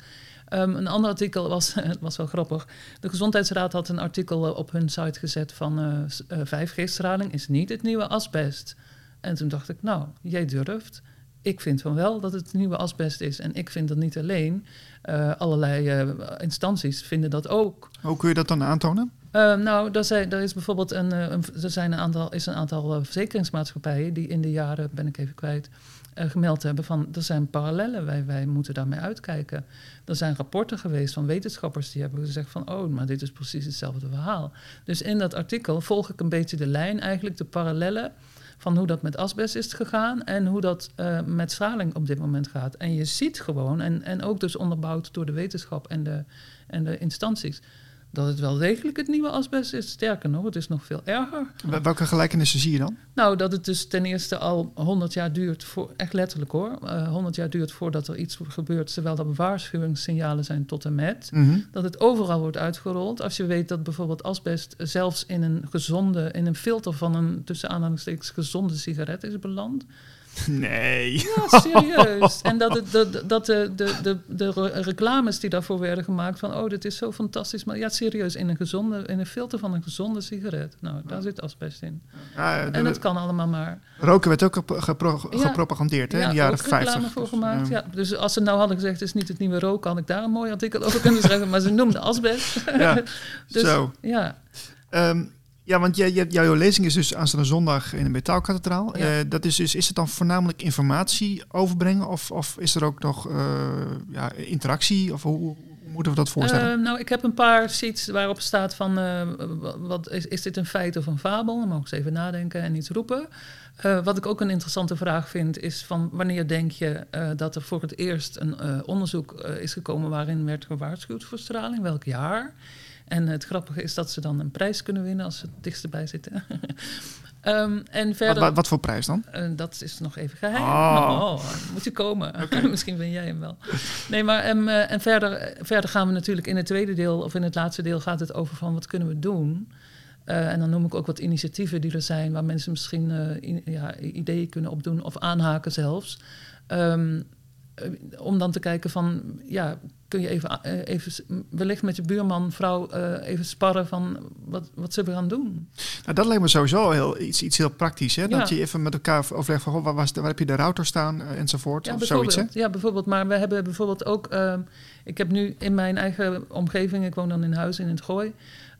Um, een ander artikel was, was wel grappig. De Gezondheidsraad had een artikel op hun site gezet van uh, uh, 5G-straling is niet het nieuwe asbest. En toen dacht ik, nou, jij durft. Ik vind van wel dat het nieuwe asbest is. En ik vind dat niet alleen. Uh, allerlei instanties vinden dat ook. Hoe kun je dat dan aantonen? Uh, nou, er, zijn, er is bijvoorbeeld een, een, er zijn een aantal, is een aantal verzekeringsmaatschappijen die in de jaren, ben ik even kwijt, uh, gemeld hebben van er zijn parallellen, wij, wij moeten daarmee uitkijken. Er zijn rapporten geweest van wetenschappers die hebben gezegd van oh, maar dit is precies hetzelfde verhaal. Dus in dat artikel volg ik een beetje de lijn, eigenlijk de parallellen van hoe dat met asbest is gegaan en hoe dat uh, met straling op dit moment gaat. En je ziet gewoon, en, en ook dus onderbouwd door de wetenschap en de, en de instanties, dat het wel degelijk het nieuwe asbest is. Sterker nog, het is nog veel erger. Welke gelijkenissen zie je dan? Nou, dat het dus ten eerste al 100 jaar duurt, voor, echt letterlijk hoor, uh, 100 jaar duurt voordat er iets gebeurt, terwijl er waarschuwingssignalen zijn tot en met. Mm -hmm. Dat het overal wordt uitgerold. Als je weet dat bijvoorbeeld asbest zelfs in een gezonde, in een filter van een tussen aanhalingstekens gezonde sigaret is beland. Nee. Ja, serieus. En dat, het, dat, dat de, de, de, de re- reclames die daarvoor werden gemaakt van... oh, dit is zo fantastisch. Maar ja, serieus, in een, gezonde, in een filter van een gezonde sigaret. Nou, daar zit asbest in. Ja, En het kan allemaal maar. roken werd ook gepro- gepropagandeerd hè, in de ja, jaren ook reclame 50. voor gemaakt. Ja. Ja. Dus als ze nou hadden gezegd, het is niet het nieuwe roken... had ik daar een mooi artikel over kunnen schrijven. Maar ze noemden asbest. Ja, Dus, zo. Ja, Ehm, ja, want jij, jij- jouw lezing is dus aanstaande zondag in de Metaalkathedraal. Ja. Eh, dat is, dus, is het dan voornamelijk informatie overbrengen? Of, of is er ook nog eh, ja, interactie? Of hoe, moeten we dat voorstellen? Eh, nou, ik heb een paar sheets waarop staat van... wa- wat, is, is dit een feit of een fabel? Dan mogen ze even nadenken en iets roepen. Wat ik ook een interessante vraag vind... is van wanneer denk je dat er voor het eerst een onderzoek is gekomen... waarin werd gewaarschuwd voor straling? Welk jaar? En het grappige is dat ze dan een prijs kunnen winnen... als ze het dichtst erbij zitten. Ehm, en wat, verder... wat, wat voor prijs dan? Eh, dat is nog even geheim. Oh. Oh, moet je komen. Misschien ben jij hem wel. Nee, maar en, eh, en verder, eh, verder gaan we natuurlijk in het tweede deel, of in het laatste deel, gaat het over van wat kunnen we doen. En dan noem ik ook wat initiatieven die er zijn, waar mensen misschien ja, ideeën kunnen opdoen of aanhaken zelfs. Ehm, eh, om dan te kijken van, ja, kun je even, eh, even wellicht met je buurman, vrouw, eh, even sparren van wat, wat ze gaan doen. Nou, dat lijkt me sowieso heel, iets, iets heel praktisch. Hè? Dat je even met elkaar overlegt van goh, waar, was de- waar heb je de router staan eh, enzovoort. Ja, of zoiets. Hè? bijvoorbeeld. Ja, bijvoorbeeld. Maar we hebben bijvoorbeeld ook... ehm, ik heb nu in mijn eigen omgeving... Ik woon dan in huis in het Gooi...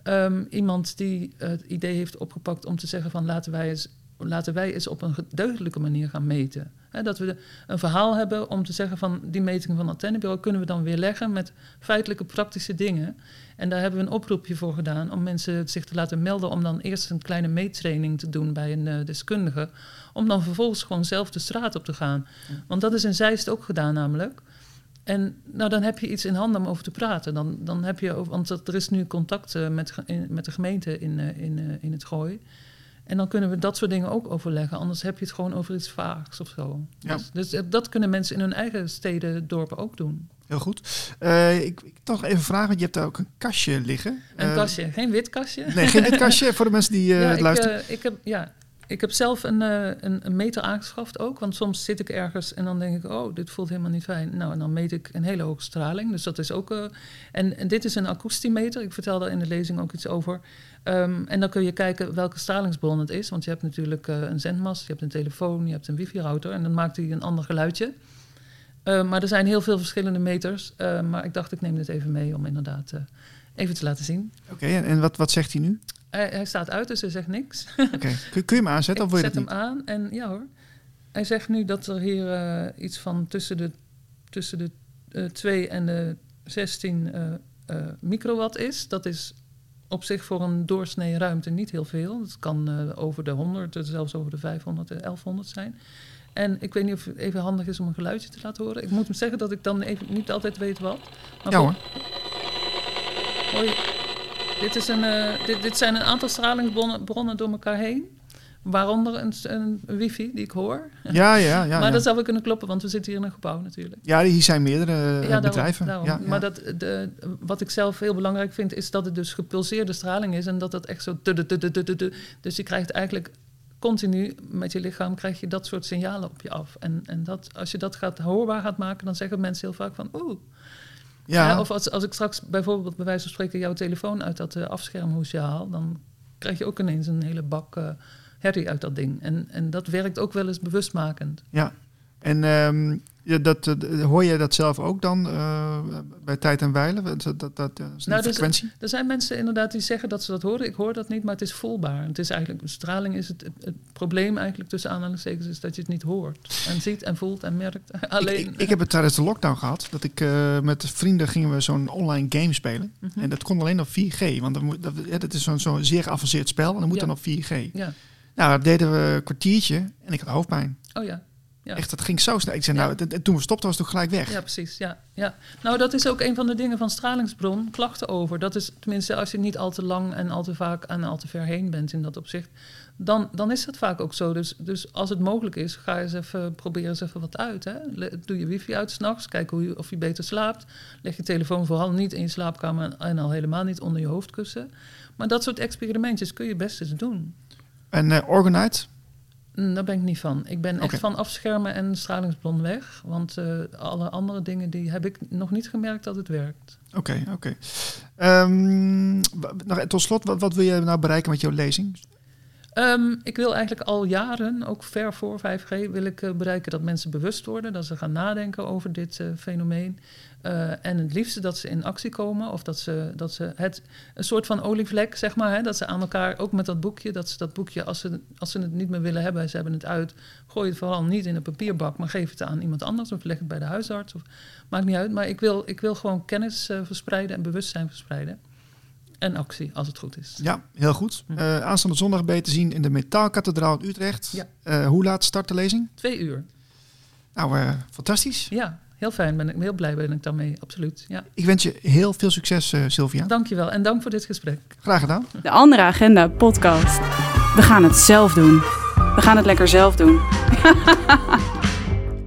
ehm, iemand die het idee heeft opgepakt om te zeggen van... laten wij eens, laten wij eens op een deugdelijke manier gaan meten. Dat we de- een verhaal hebben om te zeggen van... die meting van het antennebureau kunnen we dan weer leggen... met feitelijke praktische dingen. En daar hebben we een oproepje voor gedaan... om mensen zich te laten melden... om dan eerst een kleine meettraining te doen bij een eh, deskundige... om dan vervolgens gewoon zelf de straat op te gaan. Want dat is in Zeist ook gedaan namelijk. En nou, dan heb je iets in handen om over te praten. Dan, dan heb je, want dat- er is nu contact eh, met, in- met de gemeente in, eh, in, in het Gooi. En dan kunnen we dat soort dingen ook overleggen. Anders heb je het gewoon over iets vaags of zo. Ja. Dus, dus eh, dat kunnen mensen in hun eigen steden, dorpen ook doen. Heel goed. Eh, ik, ik toch even vragen, want je hebt daar ook een kastje liggen. Een Eh, kastje, geen wit kastje. Nee, geen dit kastje voor de mensen die eh, ja, ik, luisteren. eh, ik heb, ja, ik heb zelf een, eh, een, een meter aangeschaft ook. Want soms zit ik ergens en dan denk ik, oh, dit voelt helemaal niet fijn. Nou, en dan meet ik een hele hoge straling. Dus dat is ook. eh, en, en dit is een akoestiemeter. Ik vertel daar in de lezing ook iets over. Ehm, en dan kun je kijken welke stralingsbron het is. Want je hebt natuurlijk eh, een zendmast, je hebt een telefoon, je hebt een wifi-router. En dan maakt hij een ander geluidje. Eh, maar er zijn heel veel verschillende meters. Eh, maar ik dacht, ik neem dit even mee om inderdaad even te laten zien. Oké, en, en wat, wat zegt hij nu? Hij, hij staat uit, dus hij zegt niks. Oké, kun, kun je hem aanzetten of wil je zet hem aan en ja hoor. Hij zegt nu dat er hier eh, iets van tussen de, tussen de eh 2 en de 16 eh, eh, microwatt is. Dat is op zich voor een doorsnee ruimte niet heel veel. Het kan over de 100, eh, zelfs over de 500 en 1100 zijn. En ik weet niet of het even handig is om een geluidje te laten horen. Ik moet hem zeggen dat ik dan even niet altijd weet wat. Maar Ja hoor. Hoi. Dit, is een, eh, dit, dit zijn een aantal stralingsbronnen bronnen door elkaar heen. Waaronder een, een wifi die ik hoor. Ja, ja, ja. maar dat zou wel kunnen kloppen, want we zitten hier in een gebouw natuurlijk. Ja, hier zijn meerdere eh, Ja, bedrijven. daarom. Ja, ja. Maar dat, de, wat ik zelf heel belangrijk vind, is dat het dus gepulseerde straling is. En dat dat echt zo... Dus je krijgt eigenlijk continu met je lichaam krijg je dat soort signalen op je af. En, en dat, als je dat gaat hoorbaar gaat maken, dan zeggen mensen heel vaak van... Oeh, ja. ja, of als, als ik straks bijvoorbeeld bij wijze van spreken jouw telefoon uit dat eh, afschermhoesje haal, dan krijg je ook ineens een hele bak eh, herrie uit dat ding. En, en dat werkt ook wel eens bewustmakend. ja. En ehm, ja, dat, eh, hoor jij dat zelf ook dan eh, bij tijd en wijlen? Dat, dat, dat, is een Nou, dus- frequentie? Er zijn mensen inderdaad die zeggen dat ze dat horen. Ik hoor dat niet, maar het is voelbaar. Het is eigenlijk, straling is het, het, het probleem eigenlijk tussen aanhalingstekens is dat je het niet hoort. En ziet en voelt en merkt. Alleen. Ik, ik, ik heb het tijdens de lockdown gehad. Dat ik eh, met vrienden gingen we zo'n online game spelen. Mhm. En dat kon alleen op 4G. Want dan moet, dat, ja, dat is zo'n zo'n zeer geavanceerd spel. En dat moet Ja. dan op 4G. Ja. Nou, dat deden we een kwartiertje. En ik had hoofdpijn. Oh ja. Ja. Echt, dat ging zo snel. Ik zei, nou, en- en toen we stopten was het toch gelijk weg. Ja, precies. Ja, ja. Nou, dat is ook een van de dingen van stralingsbron, klachten over. Dat is tenminste als je niet al te lang en al te vaak en al te ver heen bent in dat opzicht. Dan, dan is dat vaak ook zo. Dus, dus als het mogelijk is, ga eens even proberen eens even wat uit. Hè. Doe je wifi uit s'nachts, kijk hoe je, of je beter slaapt. Leg je telefoon vooral niet in je slaapkamer en- en al helemaal niet onder je hoofdkussen. Maar dat soort experimentjes kun je best eens doen. En eh Organite, Daar ben ik niet van. Ik ben echt van afschermen en stralingsbron weg. Want eh, alle andere dingen die heb ik nog niet gemerkt dat het werkt. Oké, oké. Ehm, nog, tot slot, wat, wat wil je nou bereiken met jouw lezing? Ehm, ik wil eigenlijk al jaren, ook ver voor 5G, wil ik eh, bereiken dat mensen bewust worden. Dat ze gaan nadenken over dit eh, fenomeen. Eh, en het liefste dat ze in actie komen. Of dat ze, dat ze het, een soort van olievlek, zeg maar. Hè, dat ze aan elkaar, ook met dat boekje, dat ze dat boekje, als ze, als ze het niet meer willen hebben, ze hebben het uit. Gooi het vooral niet in een papierbak, maar geef het aan iemand anders. Of leg het bij de huisarts. Of, maakt niet uit. Maar ik wil, ik wil gewoon kennis verspreiden en bewustzijn verspreiden. En actie, als het goed is. Ja, heel goed. Eh, aanstaande zondag ben je te zien in de Metaalkathedraal in Utrecht. Ja. Eh, hoe laat start de lezing? Twee uur. Nou, eh, fantastisch. Ja, heel fijn. Ben ik heel blij ben ik daarmee. Absoluut. Ja. Ik wens je heel veel succes, eh, Sylvia. Dankjewel en dank voor dit gesprek. Graag gedaan. De Andere Agenda podcast. We gaan het zelf doen. We gaan het lekker zelf doen.